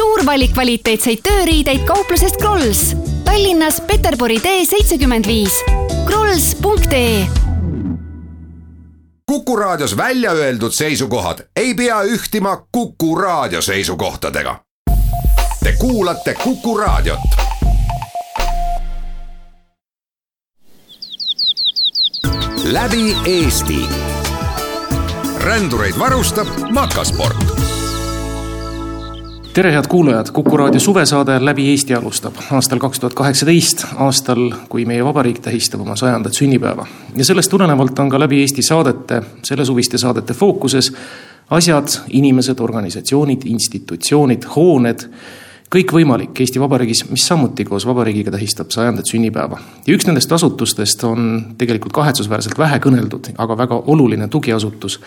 suur valik kvaliteetseid tööriideid kauplusest Krolls. Tallinnas Peterburi tee seitsekümmend viis. krolls.ee Kuku Raadios välja öeldud seisukohad ei pea ühtima Kuku Raadio seisukohtadega. Te kuulate Kuku Raadiot. läbi Eesti. rändureid varustab Makasport tere, head kuulajad, Kuku raadio suvesaade Läbi Eesti alustab aastal kaks tuhat kaheksateist, aastal, kui meie vabariik tähistab oma sajandat sünnipäeva. ja sellest tulenevalt on ka Läbi Eesti saadete, sellesuviste saadete fookuses asjad, inimesed, organisatsioonid, institutsioonid, hooned, kõikvõimalik Eesti Vabariigis, mis samuti koos vabariigiga tähistab sajandat sünnipäeva. ja üks nendest asutustest on tegelikult kahetsusväärselt vähe kõneldud, aga väga oluline tugiasutus,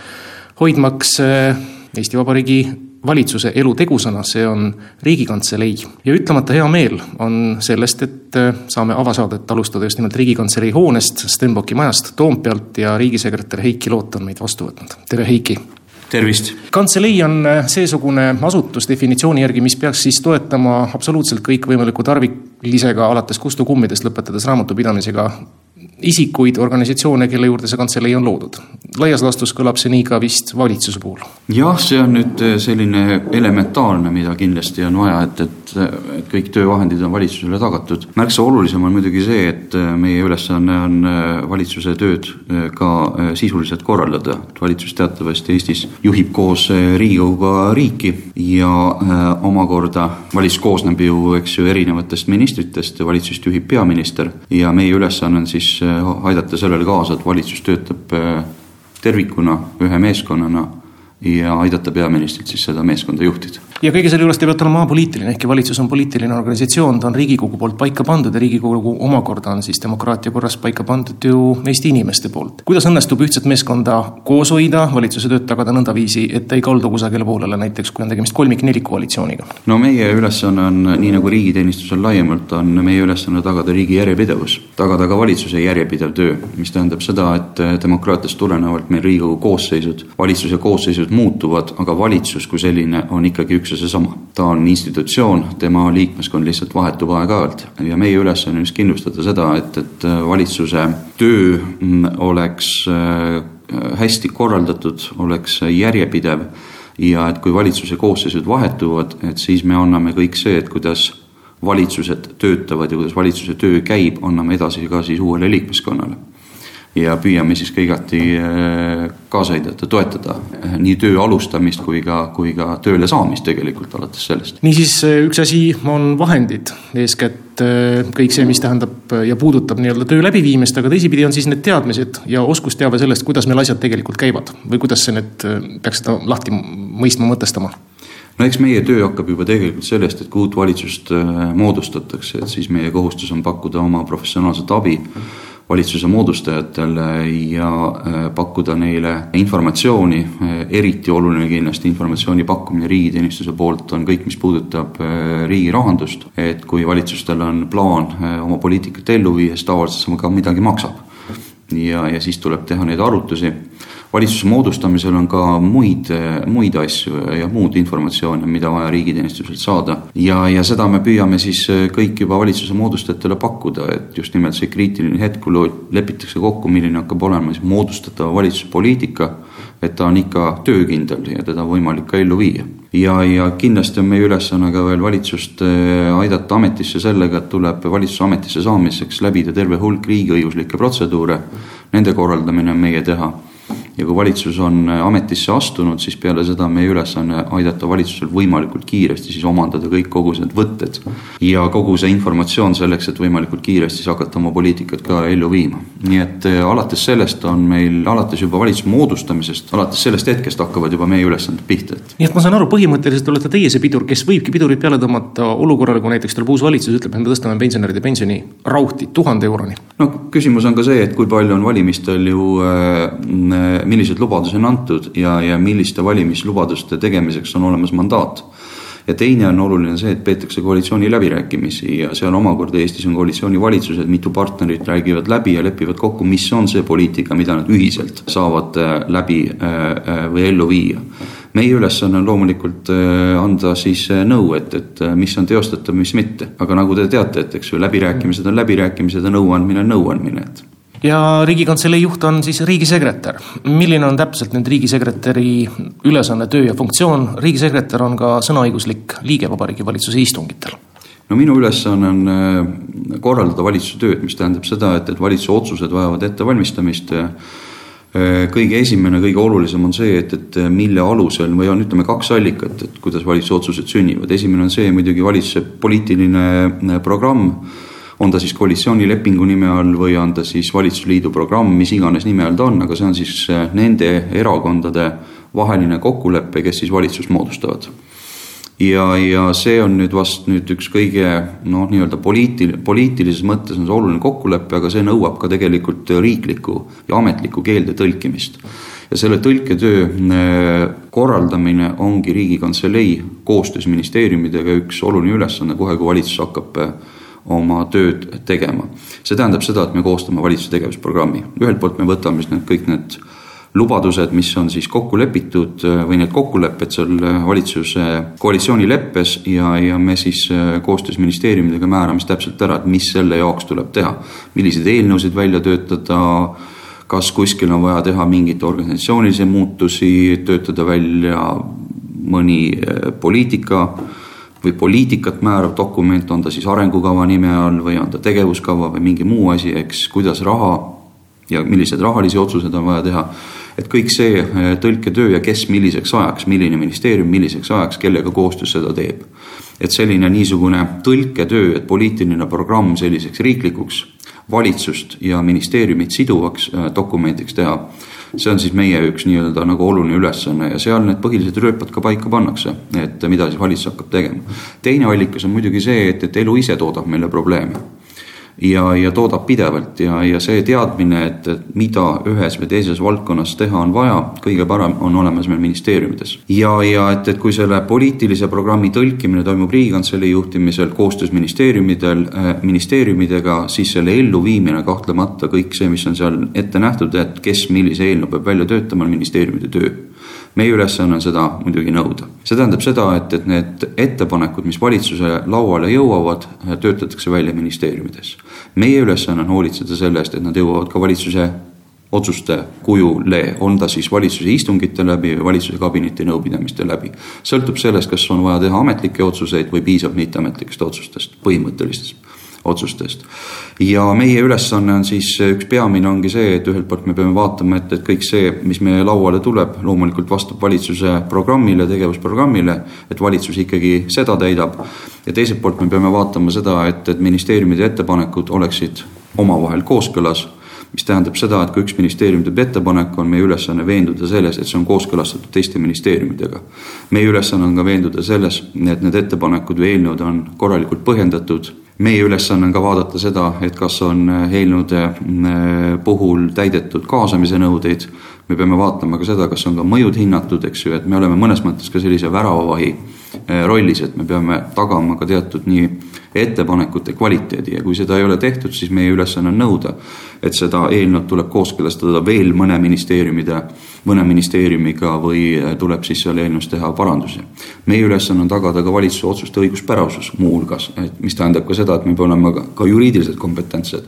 hoidmaks eh, Eesti Vabariigi valitsuse elu tegusana, see on Riigikantselei. ja ütlemata hea meel on sellest, et äh, saame avasaadet alustada just nimelt Riigikantselei hoonest, Stenbocki majast Toompealt ja riigisekretär Heiki Loot on meid vastu võtnud. tere, Heiki! tervist! kantselei on äh, seesugune asutus definitsiooni järgi, mis peaks siis toetama absoluutselt kõikvõimaliku tarviklisega, alates kustukummidest, lõpetades raamatupidamisega isikuid, organisatsioone, kelle juurde see kantselei on loodud. laias laastus kõlab see nii ka vist valitsuse puhul. jah, see on nüüd eh, selline elementaarne, mida kindlasti on vaja, et, et, et kõik töövahendid on valitsusele tagatud. märksa olulisem on muidugi see, et eh, meie ülesanne on eh, valitsuse tööd ka sisuliselt korraldada. valitsus teatavasti Eestis juhib koos Riigikoguga riiki ja omakorda valitsus koosneb ju, eks ju, erinevatest ministritest, valitsust juhib peaminister ja meie ülesanne on siis aidata sellele kaasa, et valitsus töötab äh, tervikuna, ühe meeskonnana ja aidata peaministrit siis seda meeskonda juhtida ja kõige selle juures te peate olema apoliitiline, ehkki valitsus on poliitiline organisatsioon, ta on Riigikogu poolt paika pandud ja Riigikogu omakorda on siis demokraatia korras paika pandud ju Eesti inimeste poolt. kuidas õnnestub ühtset meeskonda koos hoida, valitsuse tööd tagada nõndaviisi, et ta ei kaldu kusagile poolele, näiteks kui on tegemist kolmik-neliku koalitsiooniga? no meie ülesanne on, nii nagu riigiteenistusel laiemalt, on meie ülesanne tagada riigi järjepidevus, tagada ka valitsuse järjepidev töö, mis tähendab seda, et demokraatiast tulenevalt meil Riigikogu koosseisud, valitsuse koosseisud muutuvad, aga valitsus kui selline on ikkagi üks ja seesama. ta on institutsioon, tema liikmeskond lihtsalt vahetub aeg-ajalt ja meie ülesanne on just kindlustada seda, et, et valitsuse töö mm, oleks äh, hästi korraldatud, oleks järjepidev ja et kui valitsuse koosseisud vahetuvad, et siis me anname kõik see, et kuidas valitsused töötavad ja kuidas valitsuse töö käib, anname edasi ka siis uuele liikmeskonnale ja püüame siis ka igati äh, kaasa aidata, toetada äh, nii töö alustamist kui ka, kui ka tööle saamist tegelikult alates sellest. niisiis äh, üks asi on vahendid, eeskätt kõik see, mis tähendab ja puudutab nii-öelda töö läbiviimist, aga teisipidi on siis need teadmised ja oskusteave sellest, kuidas meil asjad tegelikult käivad või kuidas see nüüd peaks seda lahti mõistma, mõtestama no eks meie töö hakkab juba tegelikult sellest, et kui uut valitsust moodustatakse, et siis meie kohustus on pakkuda oma professionaalset abi valitsuse moodustajatele ja äh, pakkuda neile informatsiooni, äh, eriti oluline kindlasti informatsiooni pakkumine riigiteenistuse poolt on kõik, mis puudutab äh, riigi rahandust, et kui valitsustel on plaan oma poliitikat ellu viia, siis tavaliselt see ka midagi maksab. ja, ja siis tuleb teha neid arvutusi valitsuse moodustamisel on ka muid, muid asju ja muud informatsiooni, mida vaja riigiteenistuselt saada. ja, ja seda me püüame siis kõik juba valitsuse moodustajatele pakkuda, et just nimelt see kriitiline hetk, kui lepitakse kokku, milline hakkab olema siis moodustatava valitsuse poliitika, et ta on ikka töökindel ja teda on võimalik ka ellu viia ja, ja kindlasti on meie ülesanne ka veel valitsust eh, aidata ametisse sellega, et tuleb valitsuse ametisse saamiseks läbida terve hulk riigiõiguslikke protseduure. Nende korraldamine on meie teha ja kui valitsus on äh, ametisse astunud, siis peale seda meie ülesanne aidata valitsusel võimalikult kiiresti siis omandada kõik kogu need võtted ja kogu see informatsioon selleks, et võimalikult kiiresti siis hakata oma poliitikat ka ellu viima. nii et äh, alates sellest on meil, alates juba valitsuse moodustamisest, alates sellest hetkest hakkavad juba meie ülesanded pihta, et. nii et ma saan aru, põhimõtteliselt olete teie see pidur, kes võibki pidurit peale tõmmata olukorrale, kui näiteks tuleb uus valitsus, ütleb, et me tõstame pensionäride pensioni rauti tuhande euroni. no küsimus on ka see, et kui palju on valimistel ju äh, milliseid lubadusi on antud ja, ja milliste valimislubaduste tegemiseks on olemas mandaat. ja teine on oluline see, et peetakse koalitsiooniläbirääkimisi ja seal omakorda Eestis on koalitsioonivalitsused, mitu partnerit räägivad läbi ja lepivad kokku, mis on see poliitika, mida nad ühiselt saavad äh, läbi äh, äh, või ellu viia meie ülesanne on loomulikult anda siis nõu, et, et mis on teostatav, mis mitte, aga nagu te teate, et eks ju, läbirääkimised on läbirääkimised ja nõuandmine on nõuandmine, et ja Riigikantselei juht on siis riigisekretär. milline on täpselt nüüd riigisekretäri ülesanne, töö ja funktsioon, riigisekretär on ka sõnaõiguslik liige Vabariigi Valitsuse istungitel no minu ülesanne on äh, korraldada valitsuse tööd, mis tähendab seda, et, et valitsuse otsused vajavad ettevalmistamist. Äh, kõige esimene, kõige olulisem on see, et, et mille alusel või on, ütleme, kaks allikat, et kuidas valitsuse otsused sünnivad. esimene on see muidugi valitsuse poliitiline äh, programm on ta siis koalitsioonilepingu nime all või on ta siis valitsusliidu programm, mis iganes nime all ta on, aga see on siis äh, nende erakondade vaheline kokkulepe, kes siis valitsust moodustavad. ja, ja see on nüüd vast nüüd üks kõige noh, nii-öelda poliitil-, poliitilises mõttes on see oluline kokkulepe, aga see nõuab ka tegelikult riiklikku ja ametlikku keelde tõlkimist ja selle tõlketöö äh, korraldamine ongi Riigikantselei koostöös ministeeriumidega üks oluline ülesanne, kohe kui valitsus hakkab äh, oma tööd tegema. see tähendab seda, et me koostame valitsuse tegevusprogrammi, ühelt poolt me võtame siis need kõik need lubadused, mis on siis kokku lepitud või need kokkulepped seal valitsuse koalitsioonileppes ja, ja me siis koostöös ministeeriumidega määrame siis täpselt ära, et mis selle jaoks tuleb teha. milliseid eelnõusid välja töötada, kas kuskil on vaja teha mingeid organisatsioonilisi muutusi, töötada välja mõni poliitika või poliitikat määrav dokument, on ta siis arengukava nime all või on ta tegevuskava või mingi muu asi, eks, kuidas raha ja milliseid rahalisi otsuseid on vaja teha. et kõik see eh, tõlketöö ja kes milliseks ajaks, milline ministeerium milliseks ajaks, kellega koostöös seda teeb. et selline niisugune tõlketöö, et poliitiline programm selliseks riiklikuks valitsust ja ministeeriumit siduvaks eh, dokumendiks teha see on siis meie üks nii-öelda nagu oluline ülesanne ja seal need põhilised rööpad ka paika pannakse, et mida siis valitsus hakkab tegema. teine allikas on muidugi see, et, et elu ise toodab meile probleeme ja, ja toodab pidevalt ja, ja see teadmine, et, et mida ühes või teises valdkonnas teha on vaja, kõige parem on olemas meil ministeeriumides. ja, ja et, et kui selle poliitilise programmi tõlkimine toimub Riigikantselei juhtimisel koostöös ministeeriumidel äh,, ministeeriumidega, siis selle elluviimine kahtlemata kõik see, mis on seal ette nähtud, et kes millise eelnõu peab välja töötama, on ministeeriumide töö meie ülesanne on seda muidugi nõuda. see tähendab seda, et, et need ettepanekud, mis valitsuse lauale jõuavad, töötatakse välja ministeeriumides. meie ülesanne on hoolitseda selle eest, et nad jõuavad ka valitsuse otsuste kujule, on ta siis valitsuse istungite läbi või valitsuse kabineti nõupidamiste läbi. sõltub sellest, kas on vaja teha ametlikke otsuseid või piisab mitteametlikest otsustest, põhimõttelistest otsustest. ja meie ülesanne on siis, üks peamine ongi see, et ühelt poolt me peame vaatama, et, et kõik see, mis meie lauale tuleb, loomulikult vastab valitsuse programmile, tegevusprogrammile, et valitsus ikkagi seda täidab. ja teiselt poolt me peame vaatama seda, et, et ministeeriumide ettepanekud oleksid omavahel kooskõlas mis tähendab seda, et kui üks ministeerium teeb ettepaneku, on meie ülesanne veenduda selles, et see on kooskõlastatud teiste ministeeriumidega. meie ülesanne on ka veenduda selles, et need ettepanekud või eelnõud on korralikult põhjendatud meie ülesanne on ka vaadata seda, et kas on äh, eelnõude äh, puhul täidetud kaasamise nõudeid. Me peame vaatama ka seda, kas on ka mõjud hinnatud, eks ju, et me oleme mõnes mõttes ka sellise väravavahi äh, rollis, et me peame tagama ka teatud nii ettepanekute kvaliteedi ja kui seda ei ole tehtud, siis meie ülesanne on nõuda, et seda eelnõud tuleb kooskõlastada veel mõne ministeeriumide mõne ministeeriumiga või äh, tuleb siis seal eelnõus teha parandusi. meie ülesanne on tagada ka valitsuse otsuste õiguspärasus muuhulgas, et mis tähendab ka seda, et me peame olema ka, ka juriidiliselt kompetentsed.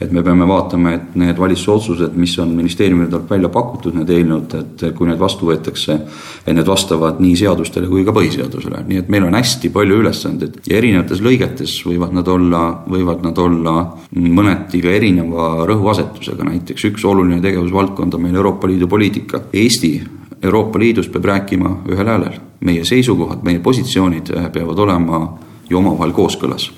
et me peame vaatama, et need valitsuse otsused, mis on ministeeriumide poolt välja pakutud, need eelnõud, et kui need vastu võetakse, et need vastavad nii seadustele kui ka põhiseadusele, nii et meil on hästi palju ülesandeid ja erinevates lõigetes võivad nad olla, võivad nad olla mõneti ka erineva rõhuasetusega, näiteks üks oluline tegevusvaldkond on meil Euroopa Liidu poliitika. Eesti Euroopa Liidus peab rääkima ühel häälel. meie seisukohad, meie positsioonid peavad olema ju omavahel kooskõlas.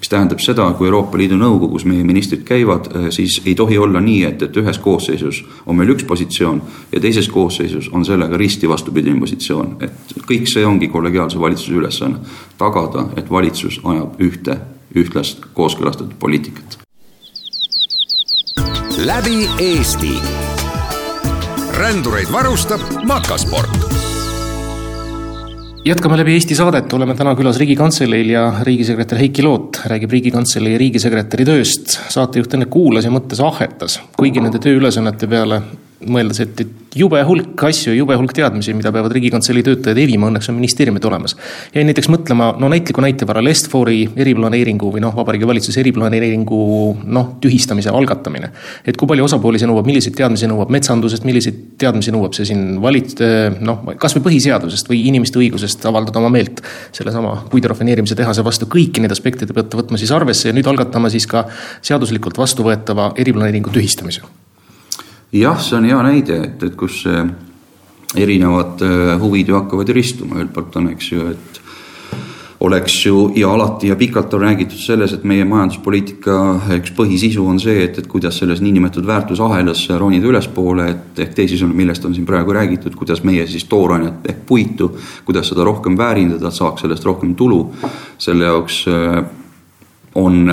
Mis tähendab seda, kui Euroopa Liidu Nõukogus meie ministrid käivad, äh, siis ei tohi olla nii, et, et ühes koosseisus on meil üks positsioon ja teises koosseisus on sellega risti vastupidine positsioon. et kõik see ongi kollegiaalse valitsuse ülesanne, tagada, et valitsus ajab ühte ühtlast kooskõlastatud poliitikat. läbi Eesti rändureid varustab Makasport jätkame läbi Eesti saadet, oleme täna külas Riigikantseleil ja riigisekretär Heiki Loot räägib Riigikantselei riigisekretäri tööst. saatejuht enne kuulas ja mõttes ahhetas, kuigi nende tööülesannete peale mõeldes, et, et jube hulk asju, jube hulk teadmisi, mida peavad Riigikantselei töötajad evima, õnneks on ministeeriumid olemas. jäin näiteks mõtlema, no näitliku näite varal Est-Fori eriplaneeringu või noh, Vabariigi Valitsuse eriplaneeringu noh, tühistamise algatamine. et kui palju osapooli see nõuab, milliseid teadmisi nõuab metsandusest, milliseid teadmisi nõuab see siin valit-, noh, kasvõi põhiseadusest või inimeste õigusest avaldada oma meelt sellesama puidu rafineerimise tehase vastu, kõiki neid aspekte te peate võtma siis arvesse ja nüüd algatama siis ka seaduslikult vastuvõetava eriplaneeringu tühistamise jah, see on hea näide, et, et kus erinevad äh, huvid ju hakkavad ristuma, ühelt poolt on, eks ju, et oleks ju ja alati ja pikalt on räägitud selles, et meie majanduspoliitika üks põhisisu on see, et, et kuidas selles niinimetatud väärtusahelas ronida ülespoole, et ehk teisisõnu, millest on siin praegu räägitud, kuidas meie siis toorainet ehk puitu, kuidas seda rohkem väärindada, saaks sellest rohkem tulu. selle jaoks äh, on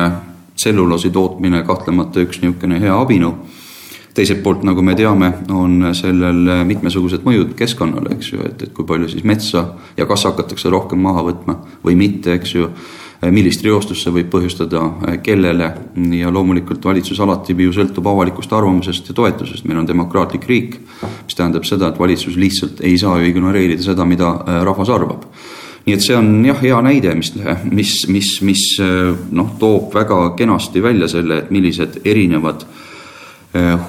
tselluloosi tootmine kahtlemata üks niisugune hea abinõu teiselt poolt, nagu me teame, on sellel mitmesugused mõjud keskkonnale, eks ju, et, et kui palju siis metsa ja kas hakatakse rohkem maha võtma või mitte, eks ju. millist reostust see võib põhjustada, kellele ja loomulikult valitsus alati ju sõltub avalikust arvamusest ja toetusest, meil on demokraatlik riik. mis tähendab seda, et valitsus lihtsalt ei saa ju ignoreerida seda, mida äh, rahvas arvab nii et see on jah, hea näide, mis, mis, mis, mis äh, noh, toob väga kenasti välja selle, et millised erinevad äh,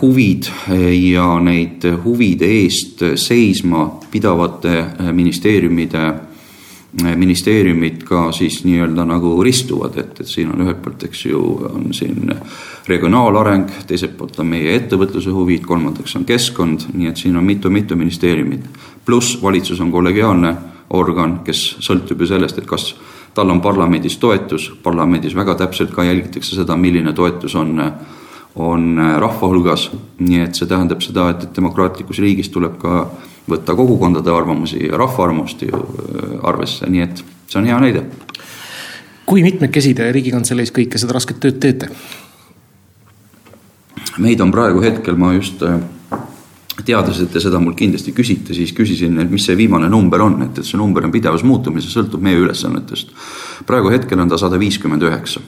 huvid eh, ja neid huvide eest seisma pidavate eh, ministeeriumide, ministeeriumid ka siis nii-öelda nagu ristuvad, et, et siin on ühelt poolt, eks ju, on siin regionaalareng, teiselt poolt on meie ettevõtluse huvid, kolmandaks on keskkond, nii et siin on mitu-mitu ministeeriumit. pluss valitsus on kollegiaalne organ, kes sõltub ju sellest, et kas tal on parlamendis toetus, parlamendis väga täpselt ka jälgitakse seda, milline toetus on on äh, rahva hulgas. nii et see tähendab seda, et, et demokraatlikus riigis tuleb ka võtta kogukondade arvamusi ja rahva arvamust ju äh, arvesse, nii et see on hea näide. kui mitmekesi te Riigikantseleis kõike seda rasket tööd teete? meid on praegu hetkel, ma just äh, teades, et te seda mult kindlasti küsite, siis küsisin, et mis see viimane number on, et, et see number on pidevas muutumises, sõltub meie ülesannetest. praegu hetkel on ta sada viiskümmend üheksa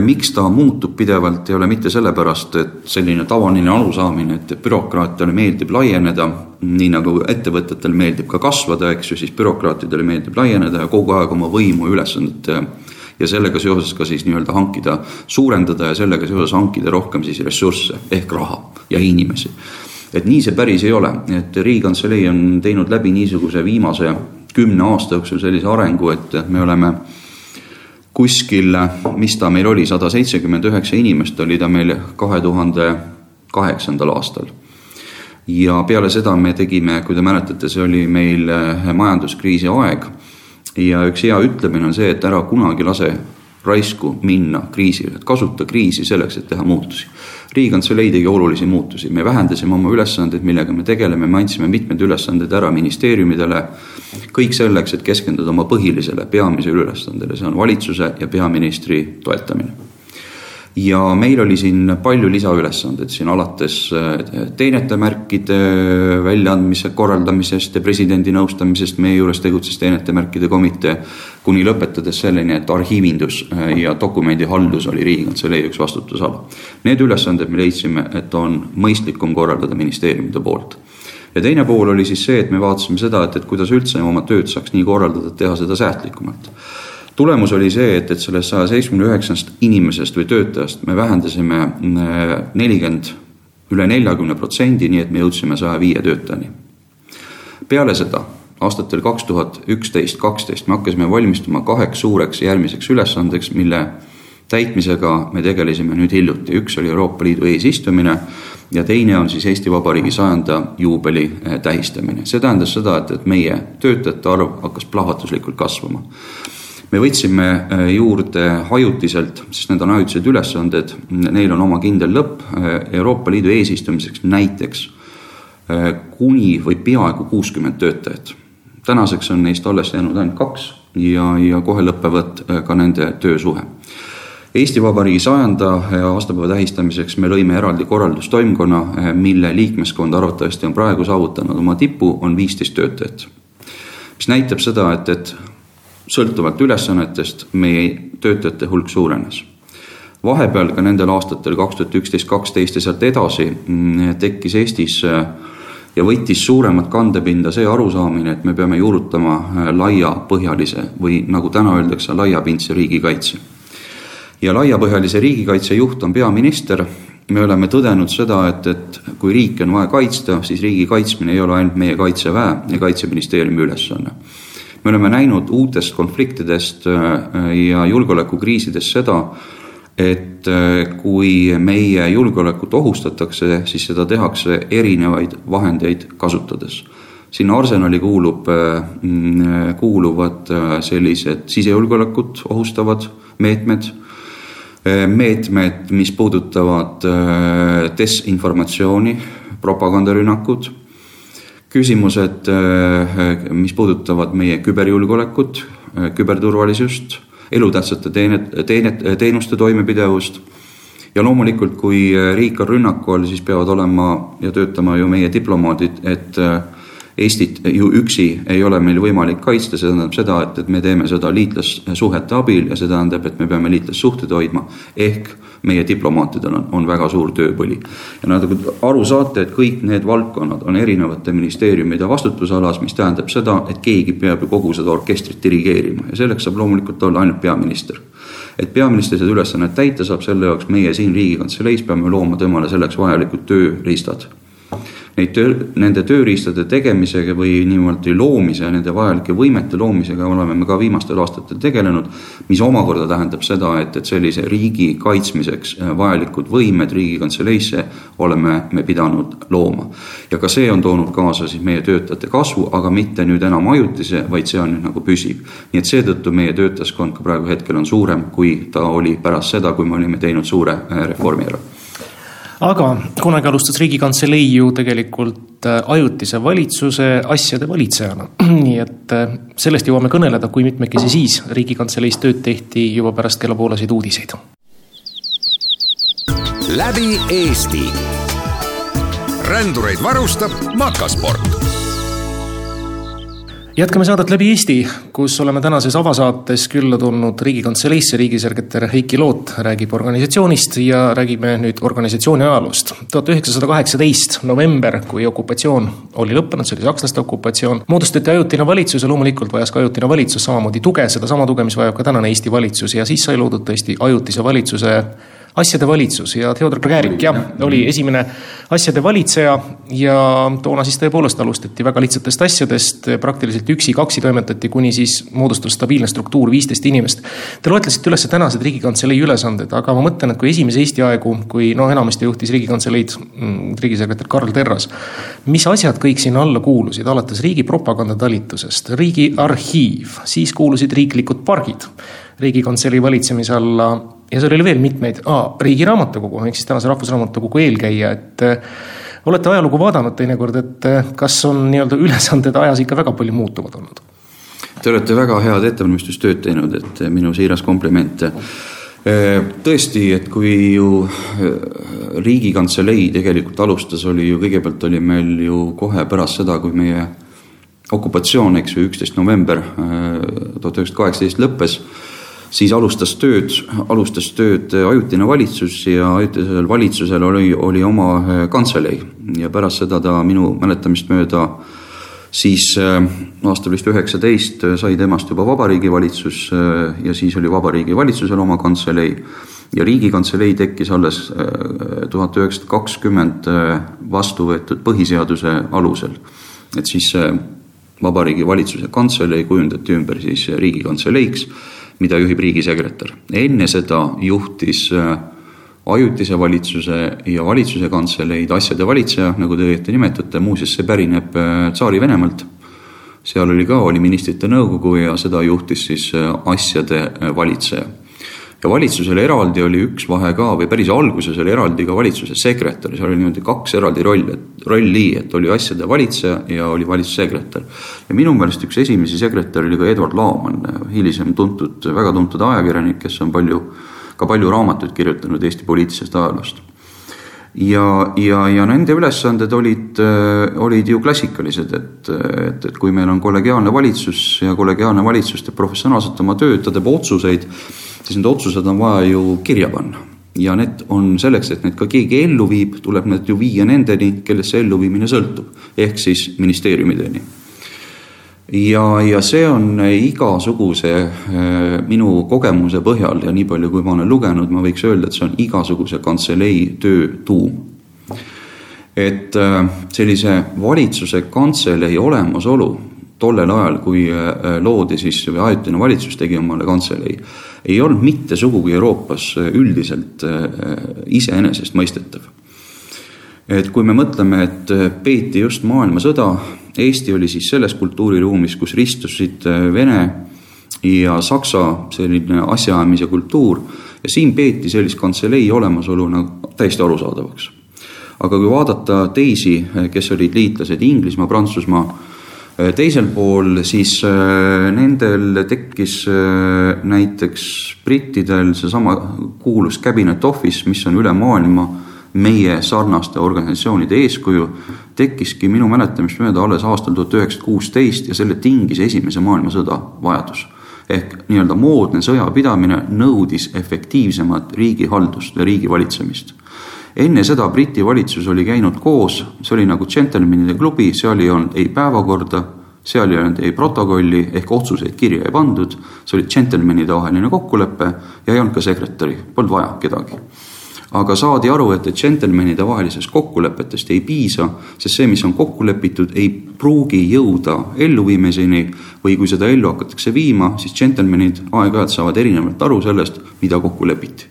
miks ta muutub pidevalt, ei ole mitte sellepärast, et selline tavaline arusaamine, et bürokraatiale meeldib laieneda, nii nagu ettevõtetel meeldib ka kasvada, eks ju, siis bürokraatidele meeldib laieneda ja kogu aeg oma võimu ja ülesannet ja sellega seoses ka siis nii-öelda hankida, suurendada ja sellega seoses hankida rohkem siis ressursse ehk raha ja inimesi. et nii see päris ei ole, et Riigikantselei on teinud läbi niisuguse viimase kümne aasta jooksul sellise arengu, et me oleme kuskil, mis ta meil oli, sada seitsekümmend üheksa inimest oli ta meil kahe tuhande kaheksandal aastal. ja peale seda me tegime, kui te mäletate, see oli meil majanduskriisi aeg ja üks hea ütlemine on see, et ära kunagi lase raisku minna kriisile, kasuta kriisi selleks, et teha muutusi. riigikantselei tegi olulisi muutusi, me vähendasime oma ülesandeid, millega me tegeleme, me andsime mitmed ülesanded ära ministeeriumidele. kõik selleks, et keskenduda oma põhilisele, peamisele ülesandele, see on valitsuse ja peaministri toetamine ja meil oli siin palju lisaülesandeid siin alates äh, teenetemärkide väljaandmise korraldamisest ja presidendi nõustamisest, meie juures tegutses teenetemärkide komitee, kuni lõpetades selleni, et arhiivindus äh, ja dokumendihaldus oli Riigikantselei üks vastutusala. Need ülesanded me leidsime, et on mõistlikum korraldada ministeeriumide poolt ja teine pool oli siis see, et me vaatasime seda, et, et kuidas üldse oma tööd saaks nii korraldada, et teha seda säästlikumalt tulemus oli see, et, et sellest saja seitsmekümne üheksast inimesest või töötajast me vähendasime äh, nelikümmend, üle neljakümne protsendi, nii et me jõudsime saja viie töötajani. peale seda aastatel kaks tuhat üksteist, kaksteist me hakkasime valmistuma kaheks suureks järgmiseks ülesandeks, mille täitmisega me tegelesime nüüd hiljuti, üks oli Euroopa Liidu eesistumine ja teine on siis Eesti Vabariigi sajanda juubeli äh, tähistamine. see tähendas seda, et, et meie töötajate arv hakkas plahvatuslikult kasvama me võtsime äh, juurde ajutiselt, sest need on ajutised ülesanded, neil on oma kindel lõpp, äh, Euroopa Liidu eesistumiseks näiteks äh, kuni või peaaegu kuuskümmend töötajat. tänaseks on neist alles jäänud ainult kaks ja, ja kohe lõpevad ka nende töösuhe. Eesti Vabariigi sajanda aastapäeva tähistamiseks me lõime eraldi korraldustoimkonna, mille liikmeskond arvatavasti on praegu saavutanud oma tipu, on viisteist töötajat. mis näitab seda, et, et sõltuvalt ülesannetest meie töötajate hulk suurenes. vahepeal ka nendel aastatel kaks tuhat üksteist, kaksteist ja sealt edasi mm, tekkis Eestis ja võttis suuremat kandepinda see arusaamine, et me peame juurutama laiapõhjalise või nagu täna öeldakse, laiapindse riigikaitse. ja laiapõhjalise riigikaitse juht on peaminister me oleme tõdenud seda, et, et kui riiki on vaja kaitsta, siis riigi kaitsmine ei ole ainult meie Kaitseväe ja Kaitseministeeriumi ülesanne. Me oleme näinud uutest konfliktidest äh, ja julgeolekukriisidest seda, et äh, kui meie julgeolekut ohustatakse, siis seda tehakse erinevaid vahendeid kasutades. sinna arsenali kuulub, äh, mm, kuuluvad sellised sisejulgeolekut ohustavad meetmed Äh, meetmed, mis puudutavad äh, desinformatsiooni, propagandarünnakud, küsimused, äh, mis puudutavad meie küberjulgeolekut, küberturvalisust, elutähtsate teenet, teenet, teenuste toimepidevust. Ja loomulikult, kui riik on rünnaku all, siis peavad olema ja töötama ju meie diplomaadid, et Eestit ju üksi ei ole meil võimalik kaitsta, see tähendab seda, et, et me teeme seda liitlassuhete abil ja see tähendab, et me peame liitlassuhted hoidma, ehk meie diplomaatidel on, on väga suur tööpõli. ja nagu aru saate, et kõik need valdkonnad on erinevate ministeeriumide vastutusalas, mis tähendab seda, et keegi peab ju kogu seda orkestrit dirigeerima. Ja selleks saab loomulikult olla ainult peaminister. Et peaminister seda ülesannet täita saab, selle jaoks meie siin Riigikantseleis peame looma temale selleks vajalikud tööriistad neid töö, nende tööriistade tegemisega või niimoodi loomise, nende vajalike võimete loomisega oleme me ka viimastel aastatel tegelenud, mis omakorda tähendab seda, et, et sellise riigi kaitsmiseks äh, vajalikud võimed Riigikantseleisse oleme me pidanud looma. ja ka see on toonud kaasa siis meie töötajate kasvu, aga mitte nüüd enam ajutise, vaid see on nüüd nagu püsiv. nii et seetõttu meie töötajaskond ka praegu hetkel on suurem, kui ta oli pärast seda, kui me olime teinud suure äh, reformi ära aga kunagi alustas Riigikantselei ju tegelikult äh, ajutise valitsuse asjade valitsejana. nii et äh, sellest jõuame kõneleda, kui mitmekesi siis Riigikantseleis tööd tehti juba pärast kella pooleseid uudiseid. läbi Eesti. rändureid varustab Makasport jätkame saadet läbi Eesti, kus oleme tänases avasaates külla tulnud Riigikantseleisse, riigisekretär Heiki Loot räägib organisatsioonist ja räägime nüüd organisatsiooni ajaloost. tuhat üheksasada kaheksateist november, kui okupatsioon oli lõppenud, see oli sakslaste okupatsioon, moodustati ajutine valitsus ja loomulikult vajas ka ajutine valitsus samamoodi tuge, sedasama tuge, mis vajab ka tänane Eesti valitsus ja siis sai loodud tõesti ajutise valitsuse asjade valitsus ja Theodor Käärik jah, oli esimene asjade valitseja ja toona siis tõepoolest alustati väga lihtsatest asjadest, praktiliselt üksi-kaksi toimetati, kuni siis moodustus stabiilne struktuur, viisteist inimest. Te loetlesite üles tänased Riigikantselei ülesanded, aga ma mõtlen, et kui esimese Eesti aegu, kui noh, enamasti juhtis Riigikantseleid mm, riigisekretär Karl Terras, mis asjad kõik sinna alla kuulusid, alates riigi propagandatalitusest, riigiarhiiv, siis kuulusid riiklikud pargid. Riigikantselei valitsemise alla ja seal oli veel mitmeid ah,, Riigi Raamatukogu ehk siis tänase Rahvusraamatukogu eelkäija, et äh, olete ajalugu vaadanud teinekord, et äh, kas on nii-öelda ülesanded ajas ikka väga palju muutuvad olnud? Te olete väga head ettevalmistustööd teinud, et äh, minu siiras kompliment. tõesti, et kui ju Riigikantselei tegelikult alustas, oli ju kõigepealt oli meil ju kohe pärast seda, kui meie okupatsioon, eks ju, üksteist november tuhat üheksasada kaheksateist lõppes siis alustas tööd, alustas tööd ajutine valitsus ja ajutisel valitsusel oli, oli oma äh, kantselei. Ja pärast seda ta minu mäletamist mööda siis äh, aastal vist üheksateist sai temast juba Vabariigi Valitsus äh, ja siis oli Vabariigi Valitsusel oma kantselei. Ja Riigikantselei tekkis alles tuhat üheksasada kakskümmend vastu võetud põhiseaduse alusel. et siis Vabariigi Valitsuse kantselei kujundati ümber siis Riigikantseleiks mida juhib riigisekretär. enne seda juhtis äh, ajutise valitsuse ja valitsuse kantseleid asjade valitseja, nagu te õieti nimetate, muuseas see pärineb äh, Tsaari-Venemaalt. seal oli ka, oli ministrite nõukogu ja seda juhtis siis äh, asjade valitseja ja valitsusel eraldi oli üks vahe ka või päris alguses oli eraldi ka valitsuse sekretär, seal oli niimoodi kaks eraldi rolli, rolli, et oli asjade valitseja ja oli valitsussekretär. ja minu meelest üks esimesi sekretäre oli ka Edward Laaman, hilisem tuntud, väga tuntud ajakirjanik, kes on palju, ka palju raamatuid kirjutanud Eesti poliitilisest ajaloost ja, ja, ja nende ülesanded olid, olid ju klassikalised, et, et, et kui meil on kollegiaalne valitsus ja kollegiaalne valitsus teeb professionaalselt oma tööd, ta teeb otsuseid siis need otsused on vaja ju kirja panna. ja need on selleks, et need ka keegi ellu viib, tuleb need ju viia nendeni, kellest see elluviimine sõltub, ehk siis ministeeriumideni ja, ja see on igasuguse äh, minu kogemuse põhjal ja nii palju, kui ma olen lugenud, ma võiks öelda, et see on igasuguse kantselei töö tuum. et äh, sellise valitsuse kantselei olemasolu tollel ajal, kui äh, loodi siis või ajutine valitsus tegi omale kantselei, ei olnud mitte sugugi Euroopas üldiselt iseenesestmõistetav. et kui me mõtleme, et peeti just maailmasõda Eesti oli siis selles kultuuriruumis, kus ristusid äh, Vene ja Saksa selline asjaajamise kultuur ja siin peeti sellist kantselei olemasolu nagu täiesti arusaadavaks. aga kui vaadata teisi, äh, kes olid liitlased, Inglismaa, Prantsusmaa, äh, teisel pool, siis nendel tekkis näiteks brittidel seesama kuulus cabinet office, mis on üle maailma meie sarnaste organisatsioonide eeskuju, tekkiski minu mäletamist mööda alles aastal tuhat üheksasada kuusteist ja selle tingis Esimese maailmasõda vajadus. ehk nii-öelda moodne sõjapidamine nõudis efektiivsemat riigihaldust ja riigi valitsemist. Enne seda Briti valitsus oli käinud koos, see oli nagu džentelmenide klubi, seal ei olnud ei päevakorda, seal ei olnud ei protokolli ehk otsuseid kirja ei pandud, see oli džentelmenide vaheline kokkulepe ja ei olnud ka sekretäri, polnud vaja kedagi aga saadi aru, et, džentelmenide vahelisest kokkulepetest ei piisa, sest see, mis on kokku lepitud, ei pruugi jõuda elluviimiseni või kui seda ellu hakatakse viima, siis džentelmenid aeg-ajalt saavad erinevalt aru sellest, mida kokku lepiti.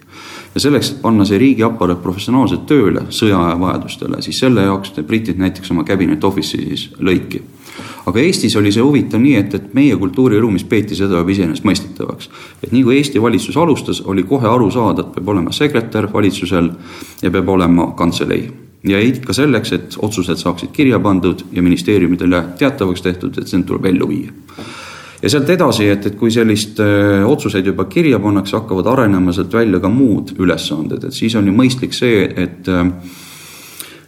Ja selleks, et panna see riigiaparaat professionaalselt tööle sõjaaja vajadustele, siis selle jaoks britid näiteks oma cabinet office'i siis lõiki aga Eestis oli see huvitav nii, et, et meie kultuuriruumis peeti seda juba iseenesestmõistetavaks. et nii kui Eesti valitsus alustas, oli kohe aru saada, et peab olema sekretär valitsusel ja peab olema kantselei ja ikka selleks, et otsused saaksid kirja pandud ja ministeeriumidele teatavaks tehtud, et see tuleb ellu viia. ja sealt edasi, et, et kui sellist öö, äh, otsuseid juba kirja pannakse, hakkavad arenema sealt välja ka muud ülesanded, et siis on ju mõistlik see, et öö, äh,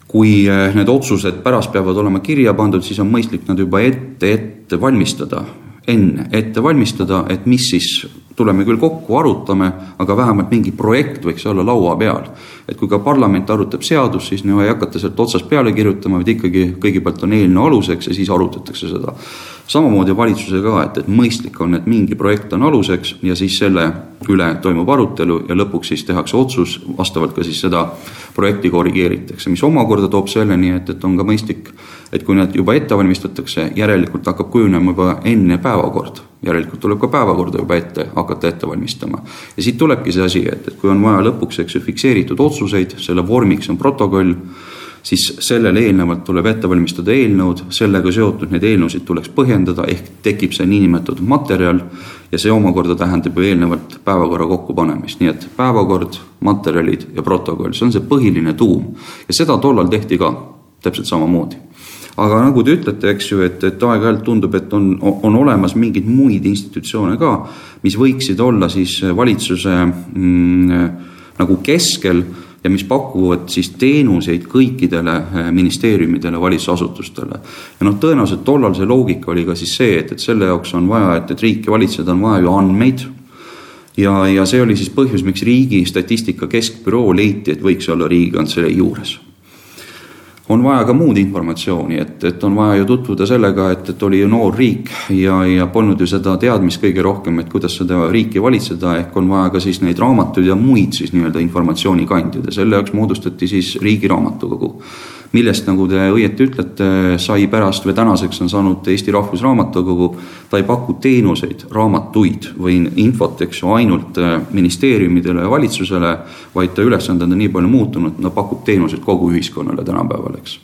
kui eh, need otsused pärast peavad olema kirja pandud, siis on mõistlik nad juba ette, ette valmistada, enne ette valmistada, et mis siis, tuleme küll kokku, arutame, aga vähemalt mingi projekt võiks olla laua peal. et kui ka parlament arutab seadust, siis no ei hakata sealt otsast peale kirjutama, vaid ikkagi kõigepealt on eelnõu aluseks ja siis arutatakse seda samamoodi valitsusega ka, et, et mõistlik on, et mingi projekt on aluseks ja siis selle üle toimub arutelu ja lõpuks siis tehakse otsus, vastavalt ka siis seda projekti korrigeeritakse, mis omakorda toob selleni, et, et on ka mõistlik, et kui need juba ette valmistatakse, järelikult hakkab kujunema juba enne päevakord. Järelikult tuleb ka päevakorda juba ette, hakata ette valmistama. ja siit tulebki see asi, et, et kui on vaja lõpuks, eks ju, fikseeritud otsuseid, selle vormiks on protokoll siis sellele eelnevalt tuleb ette valmistada eelnõud, sellega seotud neid eelnõusid tuleks põhjendada, ehk tekib see niinimetatud materjal ja see omakorda tähendab ju eelnevalt päevakorra kokkupanemist, nii et päevakord, materjalid ja protokoll, see on see põhiline tuum. ja seda tollal tehti ka täpselt samamoodi aga nagu te ütlete, eks ju, et, et aeg-ajalt tundub, et on, on olemas mingeid muid institutsioone ka, mis võiksid olla siis valitsuse mm, nagu keskel ja mis pakuvad siis teenuseid kõikidele eh, ministeeriumidele, valitsusasutustele. ja noh, tõenäoliselt tollal see loogika oli ka siis see, et, et selle jaoks on vaja, et, et riiki valitseda, on vaja ju andmeid ja, ja see oli siis põhjus, miks Riigi Statistika Keskbüroo leiti, et võiks olla Riigikantselei juures on vaja ka muud informatsiooni, et, et on vaja ju tutvuda sellega, et, et oli ju noor riik ja, ja polnud ju seda teadmist kõige rohkem, et kuidas seda riiki valitseda, ehk on vaja ka siis neid raamatuid ja muid siis nii-öelda informatsioonikandjaid ja selle jaoks moodustati siis Riigi Raamatukogu millest, nagu te õieti ütlete, sai pärast või tänaseks on saanud Eesti Rahvusraamatukogu. ta ei paku teenuseid, raamatuid või infot, eks ju, ainult äh, ministeeriumidele ja valitsusele, vaid ta ülesanded on nii palju muutunud, ta pakub teenuseid kogu ühiskonnale tänapäeval, eks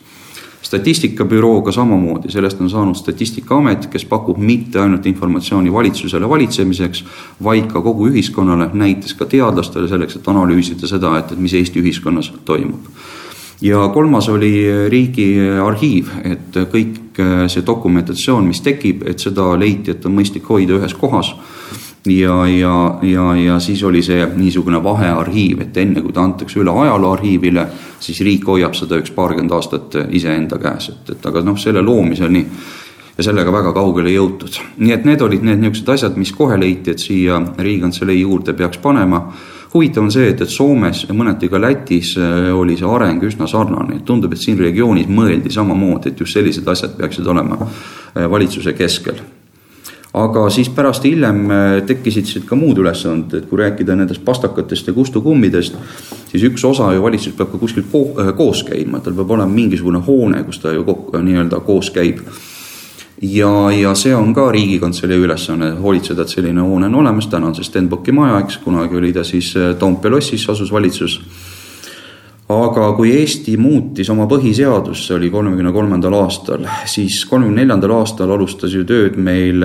statistikabürooga samamoodi, sellest on saanud Statistikaamet, kes pakub mitte ainult informatsiooni valitsusele valitsemiseks, vaid ka kogu ühiskonnale, näiteks ka teadlastele selleks, et analüüsida seda, et, et mis Eesti ühiskonnas toimub ja kolmas oli Riigiarhiiv, et kõik äh, see dokumentatsioon, mis tekib, et seda leiti, et on mõistlik hoida ühes kohas ja, ja, ja, ja siis oli see niisugune vahearhiiv, et enne kui ta antakse üle ajalooarhiivile, siis riik hoiab seda üks paarkümmend aastat iseenda käes, et, et aga noh, selle loomiseni ja sellega väga kaugele jõutud. nii et need olid need niisugused asjad, mis kohe leiti, et siia Riigikantselei juurde peaks panema huvitav on see, et, et Soomes ja mõneti ka Lätis oli see areng üsna sarnane, tundub, et siin regioonis mõeldi samamoodi, et just sellised asjad peaksid olema valitsuse keskel. Aga siis pärast hiljem äh, tekkisid siit ka muud ülesanded, et kui rääkida nendest pastakatest ja kustukummidest, siis üks osa ju valitsus peab ka kuskil ko äh, koos käima, tal peab olema mingisugune hoone, kus ta ju nii-öelda koos käib. Ja, ja see on ka Riigikantselei ülesanne, hoolitseda, et selline hoone on olemas, täna on see Stenbocki maja, eks, kunagi oli ta siis äh, Toompea lossis, asus valitsus aga kui Eesti muutis oma põhiseadust, see oli kolmekümne kolmandal aastal, siis kolmekümne neljandal aastal alustas ju tööd meil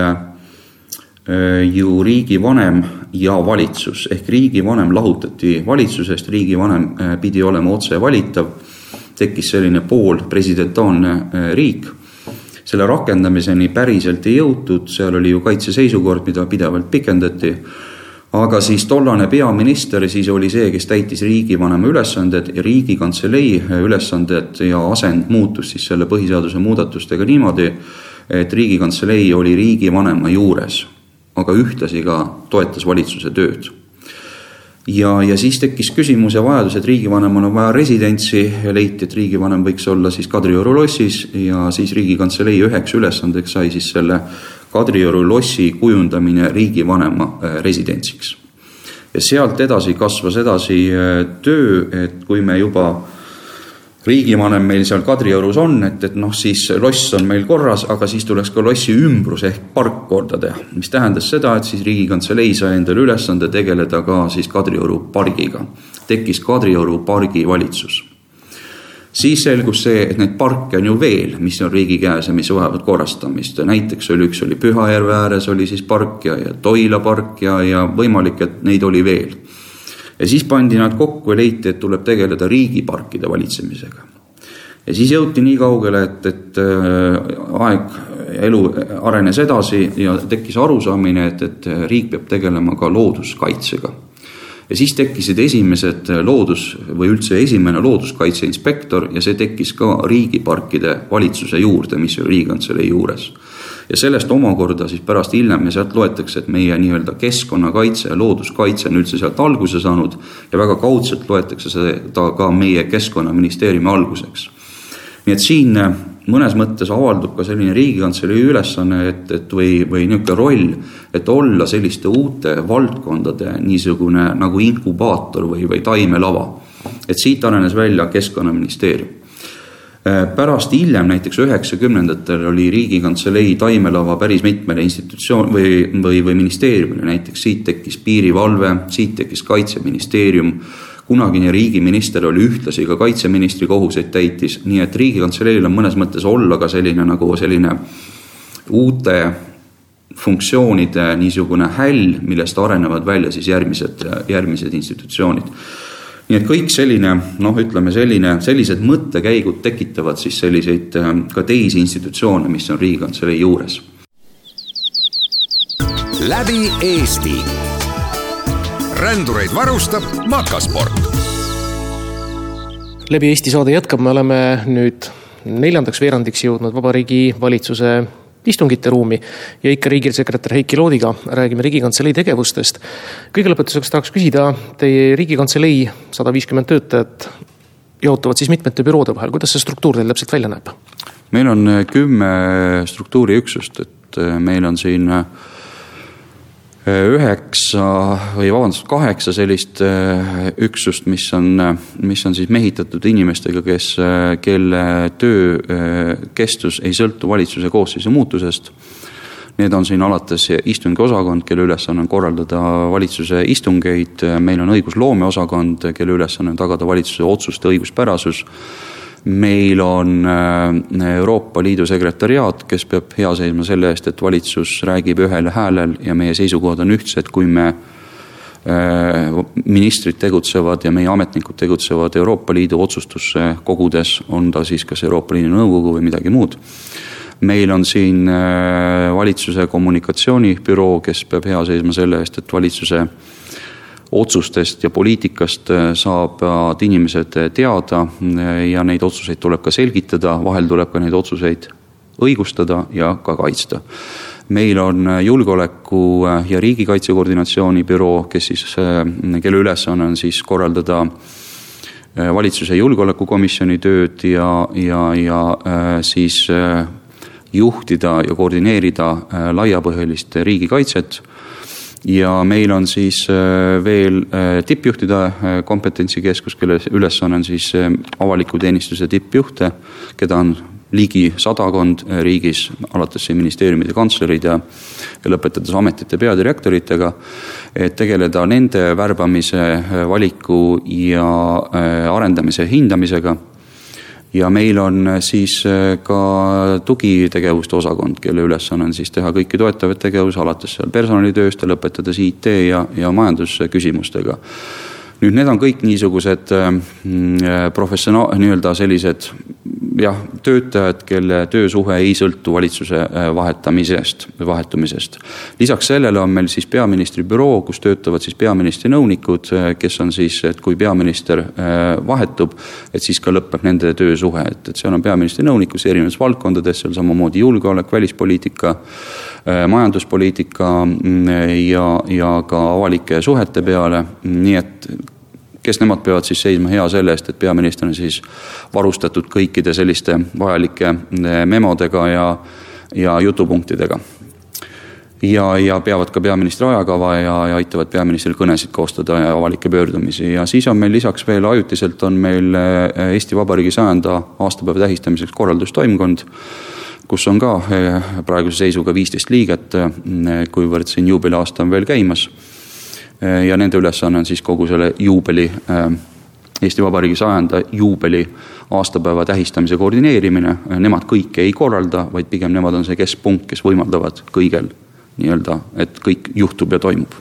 Äh, ju riigivanem ja valitsus ehk riigivanem lahutati valitsusest, riigivanem äh, pidi olema otse valitav. tekkis selline poolpresidentaalne riik. Selle rakendamiseni päriselt ei jõutud, seal oli ju kaitseseisukord, mida pidevalt pikendati. aga siis tollane peaminister siis oli see, kes täitis riigivanema ülesanded ja riigikantselei ülesanded ja asend muutus siis selle põhiseaduse muudatustega niimoodi, et riigikantselei oli riigivanema juures aga ühtlasi ka toetas valitsuse tööd. Ja, ja siis tekkis küsimus ja vajadus, et riigivanemal on vaja residentsi leiti, et riigivanem võiks olla siis Kadrioru lossis ja siis Riigikantselei üheks ülesandeks sai siis selle Kadrioru lossi kujundamine riigivanema äh, residentsiks. ja sealt edasi kasvas edasi äh, töö, et kui me juba riigivanem meil seal Kadriorus on, et, et noh, siis loss on meil korras, aga siis tuleks ka lossi ümbrus ehk park korda teha. mis tähendas seda, et siis Riigikantselei sai endale ülesande tegeleda ka siis Kadrioru pargiga. tekkis Kadrioru pargi valitsus. siis selgus see, et neid parke on ju veel, mis on riigi käes ja mis vajavad korrastamist, näiteks oli üks oli Pühajärve ääres oli siis park ja, ja Toila park ja, ja võimalik, et neid oli veel ja siis pandi nad kokku ja leiti, et tuleb tegeleda riigiparkide valitsemisega. ja siis jõuti nii kaugele, et, et äh, aeg ja elu arenes edasi ja tekkis arusaamine, et, et riik peab tegelema ka looduskaitsega. ja siis tekkisid esimesed loodus või üldse esimene looduskaitse inspektor ja see tekkis ka riigiparkide valitsuse juurde, mis oli Riigikantselei juures ja sellest omakorda siis pärast hiljem ja sealt loetakse, et meie nii-öelda keskkonnakaitse ja looduskaitse on üldse sealt alguse saanud ja väga kaudselt loetakse seda ka meie Keskkonnaministeeriumi alguseks. nii et siin äh, mõnes mõttes avaldub ka selline Riigikantselei ülesanne, et, et või, või niisugune roll, et olla selliste uute valdkondade niisugune nagu inkubaator või, või taimelava. et siit arenes välja Keskkonnaministeerium pärast hiljem, näiteks üheksakümnendatel oli Riigikantselei taimelava päris mitmele institutsioon või, või, või ministeeriumile, näiteks siit tekkis piirivalve, siit tekkis kaitseministeerium. kunagine riigiminister oli ühtlasi ka kaitseministri kohuseid täitis, nii et Riigikantseleil on mõnes mõttes olla ka selline nagu selline uute funktsioonide niisugune häll, millest arenevad välja siis järgmised, järgmised institutsioonid nii et kõik selline noh, ütleme selline, sellised mõttekäigud tekitavad siis selliseid äh, ka teisi institutsioone, mis on Riigikantselei juures. läbi Eesti. rändureid varustab Makasport. läbi Eesti saade jätkab, me oleme nüüd neljandaks veerandiks jõudnud Vabariigi Valitsuse istungite ruumi ja ikka riigisekretär Heiki Loodiga räägime Riigikantselei tegevustest. kõige lõpetuseks tahaks küsida, teie Riigikantselei sada viiskümmend töötajat jaotuvad siis mitmete büroode vahel, kuidas see struktuur teil täpselt välja näeb? meil on kümme struktuuriüksust, et meil on siin üheksa või vabandust, kaheksa sellist äh, üksust, mis on, mis on siis mehitatud inimestega, kes, kelle töö äh, kestus ei sõltu valitsuse koosseisu muutusest. Need on siin alates istungiosakond, kelle ülesanne on korraldada valitsuse istungeid, meil on õigusloomeosakond, kelle ülesanne on tagada valitsuse otsuste õiguspärasus meil on äh, Euroopa Liidu sekretäriaat, kes peab hea seisma selle eest, et valitsus räägib ühel häälel ja meie seisukohad on ühtsed, kui me äh, ministrid tegutsevad ja meie ametnikud tegutsevad Euroopa Liidu otsustusse kogudes, on ta siis kas Euroopa Liidu Nõukogu või midagi muud. meil on siin äh, valitsuse kommunikatsioonibüroo, kes peab hea seisma selle eest, et valitsuse otsustest ja poliitikast äh, saavad inimesed äh, teada äh, ja neid otsuseid tuleb ka selgitada, vahel tuleb ka neid otsuseid õigustada ja ka kaitsta. meil on julgeoleku ja riigikaitse koordinatsiooni büroo, kes siis, kelle ülesanne on siis korraldada valitsuse julgeolekukomisjoni tööd ja, ja, ja siis juhtida ja koordineerida laiapõhjalist riigikaitset ja meil on siis äh, veel äh, tippjuhtide äh, kompetentsikeskus, kelle ülesanne on siis avaliku teenistuse tippjuhte, keda on ligi sadakond riigis, alates siin ministeeriumide kantslerid ja, ja lõpetades ametite peadirektoritega, et tegeleda nende värbamise, valiku ja arendamise hindamisega ja meil on äh, siis äh, ka tugitegevuste osakond, kelle ülesanne on siis teha kõiki toetavaid tegevusi, alates seal personalitööst ja lõpetades IT ja, ja majandusküsimustega nüüd need on kõik niisugused äh, mm, professionaal, nii-öelda sellised jah, töötajad, kelle töösuhe ei sõltu valitsuse äh, vahetamisest või vahetumisest. lisaks sellele on meil siis peaministri büroo, kus töötavad siis peaministri nõunikud, äh, kes on siis, et kui peaminister vahetub, et siis ka lõpeb nende töösuhe, et, et seal on peaministri nõunikus erinevates valdkondades, seal samamoodi julgeolek, välispoliitika, majanduspoliitika mm, ja, ja ka avalike suhete peale, nii et kes nemad peavad siis seisma hea selle eest, et peaminister on siis varustatud kõikide selliste vajalike eh, memodega ja, ja jutupunktidega. ja, ja peavad ka peaministri ajakava ja, ja aitavad peaministril kõnesid koostada ja avalikke pöördumisi ja siis on meil lisaks veel ajutiselt on meil eh, Eesti Vabariigi sajanda aastapäeva tähistamiseks korraldustoimkond kus on ka eh, praeguse seisuga viisteist liiget, kuivõrd siin juubeliaasta on veel käimas. Äh, ja nende ülesanne on siis kogu selle juubeli, Eesti Vabariigi sajanda juubeli aastapäeva tähistamise koordineerimine, nemad kõike ei korralda, vaid pigem nemad on see keskpunkt, kes võimaldavad kõigel nii-öelda, et kõik juhtub ja toimub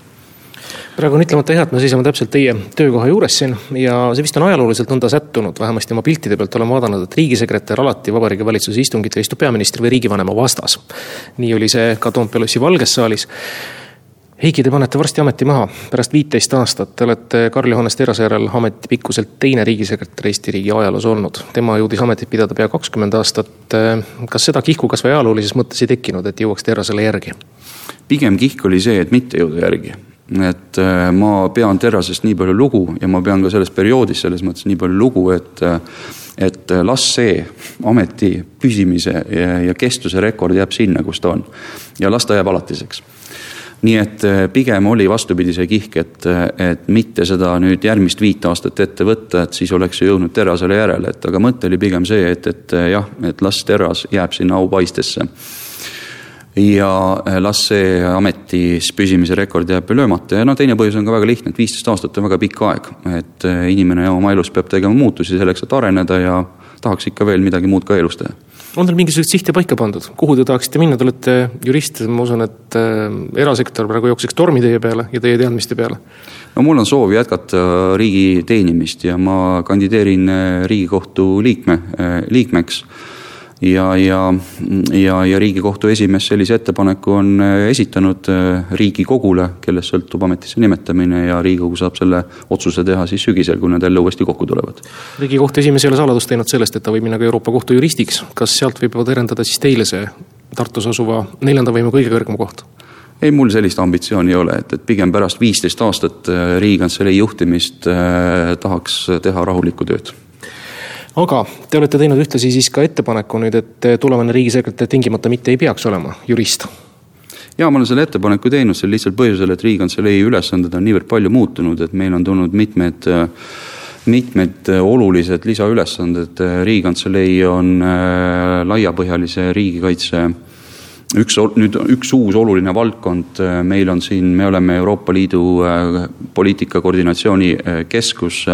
praegu on ütlemata hea, et me seisame täpselt teie töökoha juures siin ja see vist on ajalooliselt nõnda sättunud, vähemasti oma piltide pealt olen vaadanud, et riigisekretär alati Vabariigi Valitsuse istungitel istub peaministri või riigivanema vastas. nii oli see ka Toompea lossi Valges saalis Heiki, te panete varsti ameti maha, pärast viiteist aastat. Te olete Karl Johannes Terrase järel ametipikkuselt teine riigisekretär Eesti riigi ajaloos olnud. tema jõudis ametit pidada pea kakskümmend aastat. kas seda kihku kas või ajaloolises mõttes ei tekkinud, et jõuaks Terrasele järgi? pigem kihk oli see, et mitte jõuda järgi. Et äh, ma pean Terrasest nii palju lugu ja ma pean ka sellest perioodist selles mõttes nii palju lugu, et äh, et las see ameti püsimise ja, ja kestuse rekord jääb sinna, kus ta on. ja las ta jääb alatiseks nii et äh, pigem oli vastupidi see kihk, et, äh, et mitte seda nüüd järgmist viit aastat ette võtta, et siis oleks ju jõudnud Terrasele järele, et aga mõte oli pigem see, et, et äh, jah, et las Terras jääb sinna aupaistesse. Ja las see ametis püsimise rekord jääb löömata. Ja no teine põhjus on ka väga lihtne, et viisteist aastat on väga pikk aeg, et inimene oma elus peab tegema muutusi selleks, et areneda ja tahaks ikka veel midagi muud ka elus teha. On teil mingisuguseid sihte paika pandud, kuhu te tahaksite minna, te olete jurist, ma usun, et äh, erasektor praegu jookseks tormi teie peale ja teie teadmiste peale. no mul on soov jätkata riigi teenimist ja ma kandideerin Riigikohtu liikme, liikmeks ja, ja, ja, ja Riigikohtu esimees sellise ettepaneku on äh, esitanud äh, Riigikogule, kellest sõltub ametisse nimetamine ja Riigikogu saab selle otsuse teha siis sügisel, kui nad jälle uuesti kokku tulevad. riigikohtu esimees ei ole saladust teinud sellest, et ta võib minna ka Euroopa Kohtu juristiks, kas sealt võib terendada siis teile see Tartus asuva neljanda võimu kõige kõrgem koht? ei, mul sellist ambitsiooni ei ole, et, et pigem pärast viisteist aastat äh, Riigikantselei juhtimist eh, tahaks teha rahulikku tööd aga te olete teinud ühtlasi siis ka ettepaneku nüüd, et tulevane riigisekretär tingimata mitte ei peaks olema jurist. Ja ma olen selle ettepaneku teinud sel lihtsal põhjusel, et Riigikantselei ülesanded on niivõrd palju muutunud, et meil on tulnud mitmed mitmed olulised lisaülesanded, Riigikantselei on äh, laiapõhjalise riigikaitse üks, nüüd üks uus oluline valdkond, meil on siin, me oleme Euroopa Liidu äh, poliitika koordinatsiooni äh, keskus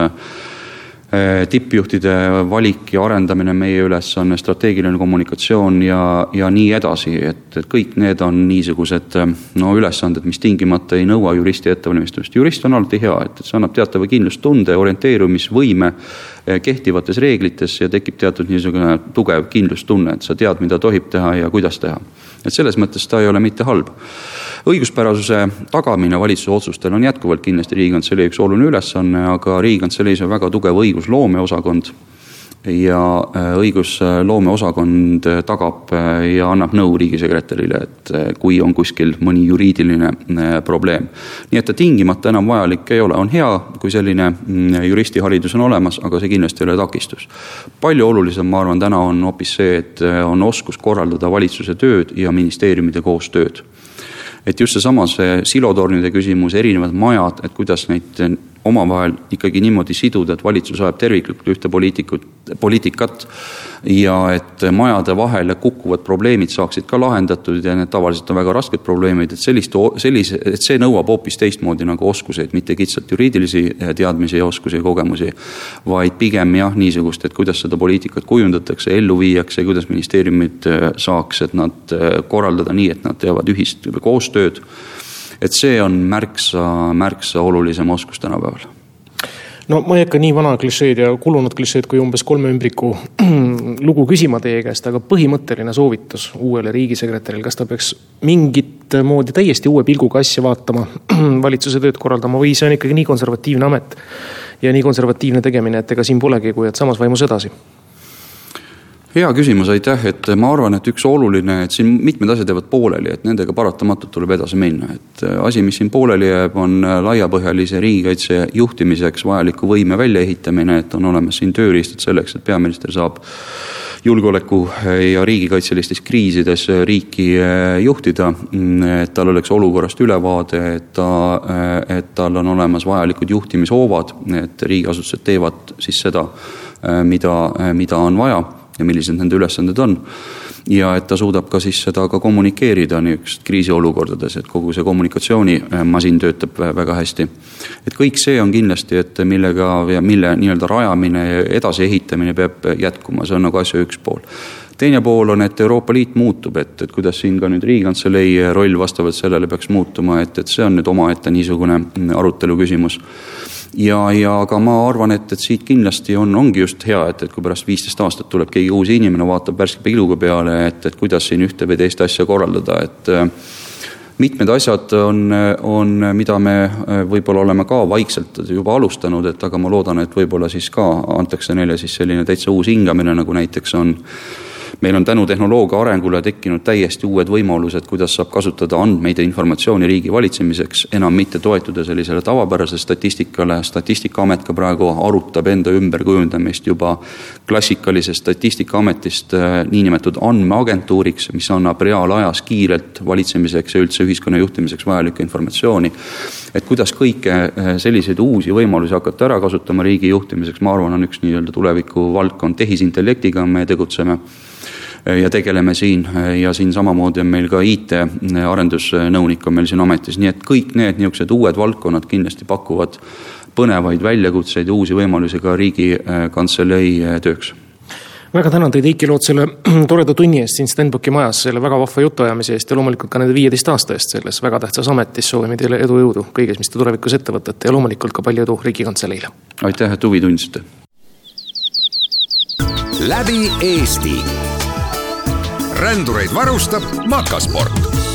tippjuhtide valik ja arendamine meie ülesanne, strateegiline kommunikatsioon ja, ja nii edasi, et, et kõik need on niisugused no ülesanded, mis tingimata ei nõua juristi ettevalmistust. jurist on alati hea, et, et see annab teatava kindlustunde, orienteerumisvõime äh, kehtivates reeglites ja tekib teatud niisugune tugev kindlustunne, et sa tead, mida tohib teha ja kuidas teha. et selles mõttes ta ei ole mitte halb õiguspärasuse tagamine valitsuse otsustel on jätkuvalt kindlasti Riigikantselei üks oluline ülesanne, aga Riigikantseleis on väga tugev õigusloome osakond ja õigusloome osakond tagab ja annab nõu riigisekretärile, et kui on kuskil mõni juriidiline probleem. nii et ta tingimata enam vajalik ei ole, on hea, kui selline mm, juristiharidus on olemas, aga see kindlasti ei ole takistus. palju olulisem, ma arvan, täna on hoopis see, et on oskus korraldada valitsuse tööd ja ministeeriumide koostööd et just seesama, see silotornide küsimus, erinevad majad, et kuidas neid omavahel ikkagi niimoodi siduda, et valitsus ajab terviklikult ühte poliitikut, poliitikat ja et majade vahele kukkuvad probleemid saaksid ka lahendatud ja need tavaliselt on väga rasked probleemid, et sellist, sellise, et see nõuab hoopis teistmoodi nagu oskuseid, mitte kitsalt juriidilisi teadmisi ja oskusi ja kogemusi, vaid pigem jah, niisugust, et kuidas seda poliitikat kujundatakse, ellu viiakse, kuidas ministeeriumid saaks, et nad korraldada nii, et nad teevad ühist koostööd et see on märksa, märksa olulisem oskus tänapäeval. No ma ei hakka nii vana klišeed ja kulunud klišeed kui umbes kolme ümbriku lugu küsima teie käest, aga põhimõtteline soovitus uuele riigisekretärile, kas ta peaks mingit moodi täiesti uue pilguga asja vaatama, valitsuse tööd korraldama või see on ikkagi nii konservatiivne amet ja nii konservatiivne tegemine, et ega siin polegi, kui et samas vaimus edasi hea küsimus, aitäh, et ma arvan, et üks oluline, et siin mitmed asjad jäävad pooleli, et nendega paratamatult tuleb edasi minna, et äh, asi, mis siin pooleli jääb, on äh, laiapõhjalise riigikaitse juhtimiseks vajaliku võime väljaehitamine, et on olemas siin tööriistad selleks, et peaminister saab julgeoleku ja riigikaitselistes kriisides riiki juhtida, mm, et tal oleks olukorrast ülevaade, et ta, et tal on olemas vajalikud juhtimishoovad, et riigiasutused teevad siis seda, mida, mida on vaja ja millised nende ülesanded on. ja et ta suudab ka siis seda ka kommunikeerida niisugustes kriisiolukordades, et kogu see kommunikatsioonimasin töötab väga hästi. et kõik see on kindlasti, et millega ja mille nii-öelda rajamine ja edasiehitamine peab jätkuma, see on nagu asja üks pool teine pool on, et Euroopa Liit muutub, et, et kuidas siin ka nüüd Riigikantselei roll vastavalt sellele peaks muutuma, et, et see on nüüd omaette niisugune arutelu küsimus ja, ja aga ma arvan, et, et siit kindlasti on, ongi just hea, et, et kui pärast viisteist aastat tuleb keegi uus inimene, vaatab värske pilguga peale, et, et kuidas siin ühte või teist asja korraldada, et äh, mitmed asjad on, on, mida me äh, võib-olla oleme ka vaikselt juba alustanud, et aga ma loodan, et võib-olla siis ka antakse neile siis selline täitsa uus hingamine, nagu näiteks on meil on tänu tehnoloogia arengule tekkinud täiesti uued võimalused, kuidas saab kasutada andmeid ja informatsiooni riigi valitsemiseks, enam mitte toetuda sellisele tavapärasele statistikale, statistikaamet ka praegu arutab enda ümberkujundamist juba klassikalisest statistikaametist äh, niinimetatud andmeagentuuriks, mis annab reaalajas kiirelt valitsemiseks ja üldse ühiskonna juhtimiseks vajalikku informatsiooni. et kuidas kõike äh, selliseid uusi võimalusi hakata ära kasutama riigi juhtimiseks, ma arvan, on üks nii-öelda tulevikuvaldkond, tehisintellektiga me tegutseme ja tegeleme siin ja siin samamoodi on meil ka IT-arendusnõunik on meil siin ametis, nii et kõik need niisugused uued valdkonnad kindlasti pakuvad põnevaid väljakutseid ja uusi võimalusi ka Riigikantselei tööks väga tänan teid, Eiki Loot, selle toreda tunni eest siin Stenbocki majas, selle väga vahva jutuajamise eest ja loomulikult ka nende viieteist aasta eest selles väga tähtsas ametis. soovime teile edu, jõudu kõiges, mis te tulevikus ette võtate ja loomulikult ka palju edu Riigikantseleile. aitäh, et huvi tundsite. läbi Eesti rändureid varustab Makasport